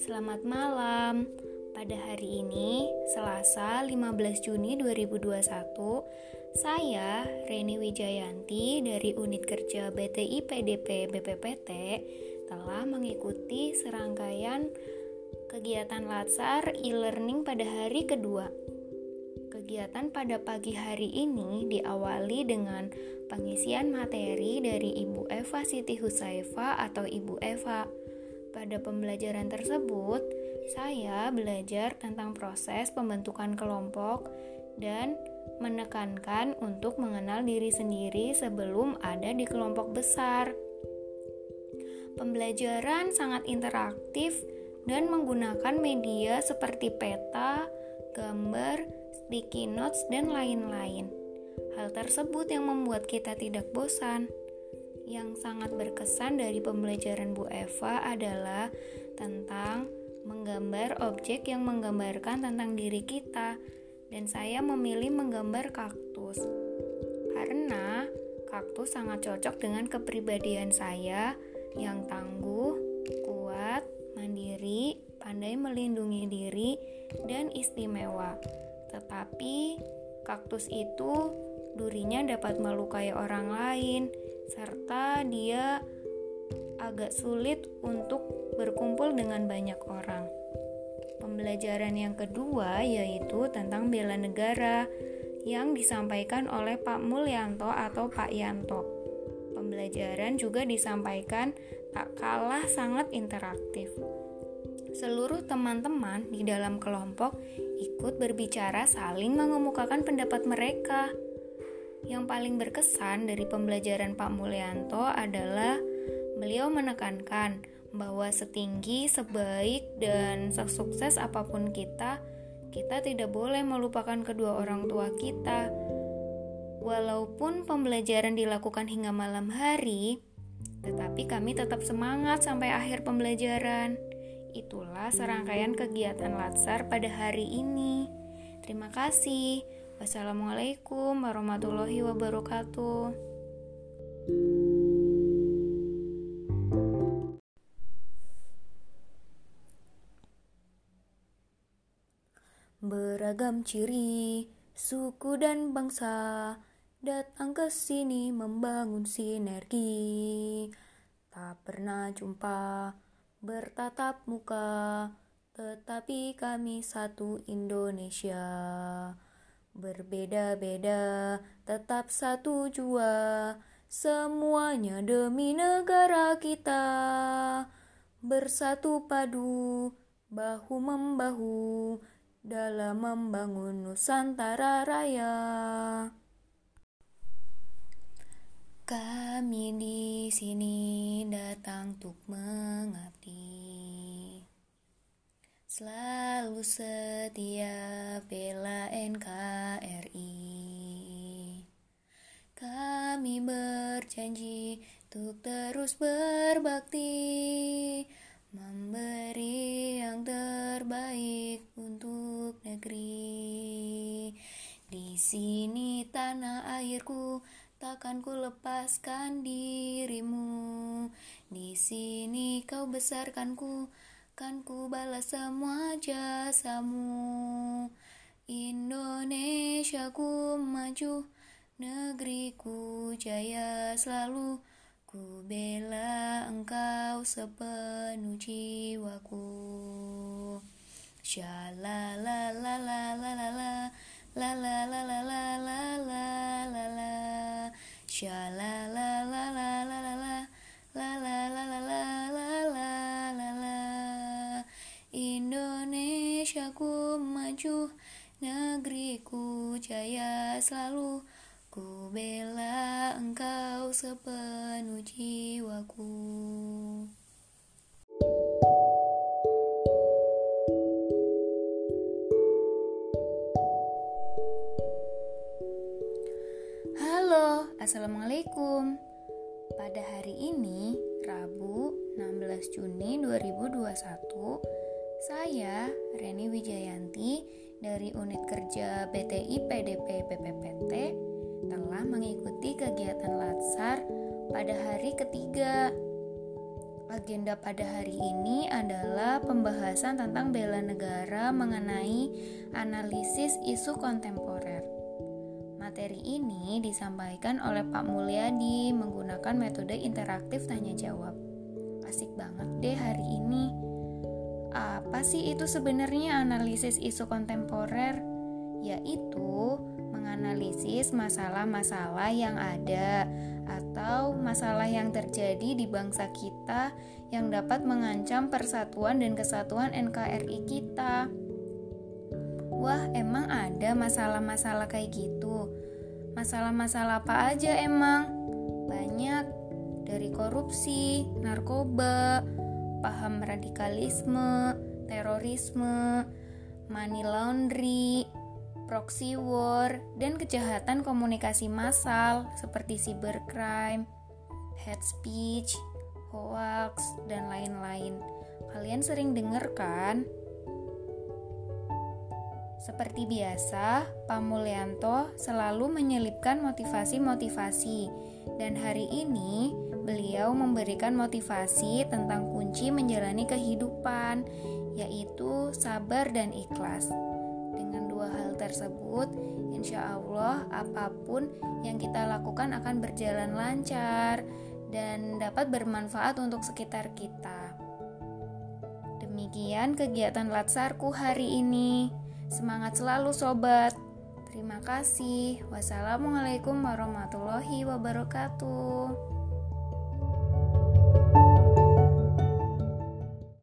Selamat malam. Pada hari ini, Selasa 15 Juni 2021, saya Reni Wijayanti dari Unit Kerja BTI PDP BPPT telah mengikuti serangkaian kegiatan Latsar e-learning pada hari kedua. Kegiatan pada pagi hari ini diawali dengan pengisian materi dari Ibu Eva Siti Husaifa atau Ibu Eva. Pada pembelajaran tersebut, saya belajar tentang proses pembentukan kelompok dan menekankan untuk mengenal diri sendiri sebelum ada di kelompok besar. Pembelajaran sangat interaktif dan menggunakan media seperti peta, gambar, sticky notes, dan lain-lain. Hal tersebut yang membuat kita tidak bosan. Yang sangat berkesan dari pembelajaran Bu Eva adalah tentang menggambar objek yang menggambarkan tentang diri kita dan saya memilih menggambar kaktus karena kaktus sangat cocok dengan kepribadian saya yang tangguh, kuat, mandiri, pandai melindungi diri, dan istimewa. Tetapi kaktus itu durinya dapat melukai orang lain, serta dia agak sulit untuk berkumpul dengan banyak orang. Pembelajaran yang kedua yaitu tentang bela negara yang disampaikan oleh Pak Mulyanto atau Pak Yanto. Pembelajaran juga disampaikan tak kalah sangat interaktif. Seluruh teman-teman di dalam kelompok ikut berbicara saling mengemukakan pendapat mereka. Yang paling berkesan dari pembelajaran Pak Mulyanto adalah Beliau menekankan bahwa setinggi, sebaik, dan sesukses apa pun kita, kita tidak boleh melupakan kedua orang tua kita. Walaupun pembelajaran dilakukan hingga malam hari, tetapi kami tetap semangat sampai akhir pembelajaran. Itulah serangkaian kegiatan Latsar pada hari ini. Terima kasih. Wassalamualaikum warahmatullahi wabarakatuh. Beragam ciri, suku dan bangsa datang ke sini membangun sinergi. Tak pernah jumpa bertatap muka, tetapi kami satu Indonesia. Berbeda-beda, tetap satu jua, semuanya demi negara kita. Bersatu padu, bahu membahu, dalam membangun Nusantara Raya. Kami di sini datang untuk mengabdi. Selalu setia bela NKRI. Kami berjanji untuk terus berbakti memberi yang terbaik untuk negeri. Di sini tanah airku, takkan ku lepaskan dirimu. Di sini kau besarkanku, kan ku balas semua jasamu. Indonesia ku maju, negeriku jaya selalu. Ku bela engkau sepenuh jiwaku Shalala la la la la la La la la la la la la la la Shalala la la la la la La maju Negeriku jaya selalu. Ku bela engkau sepenuh jiwaku. Halo, Assalamualaikum. Pada hari ini, Rabu 16 Juni 2021 Saya, Reni Wijayanti dari Unit Kerja BTI PDP PPPT telah mengikuti kegiatan Latsar pada hari ketiga. Agenda pada hari ini adalah pembahasan tentang bela negara mengenai analisis isu kontemporer. Materi ini disampaikan oleh Pak Mulyadi menggunakan metode interaktif tanya jawab. Asik banget deh hari ini. Apa sih itu sebenarnya analisis isu kontemporer? Yaitu menganalisis masalah-masalah yang ada atau masalah yang terjadi di bangsa kita yang dapat mengancam persatuan dan kesatuan NKRI kita. Wah, emang ada masalah-masalah kayak gitu. Masalah-masalah apa aja emang? Banyak, dari korupsi, narkoba, paham radikalisme, terorisme, money laundry, proxy war, dan kejahatan komunikasi massal seperti cybercrime, hate speech, hoax, dan lain-lain. Kalian sering dengar kan? Seperti biasa, Pak Mulyanto selalu menyelipkan motivasi-motivasi, dan hari ini beliau memberikan motivasi tentang kunci menjalani kehidupan, yaitu sabar dan ikhlas tersebut, insya Allah apa pun yang kita lakukan akan berjalan lancar dan dapat bermanfaat untuk sekitar kita. Demikian kegiatan Latsarku hari ini. Semangat selalu sobat. Terima kasih. Wassalamualaikum warahmatullahi wabarakatuh.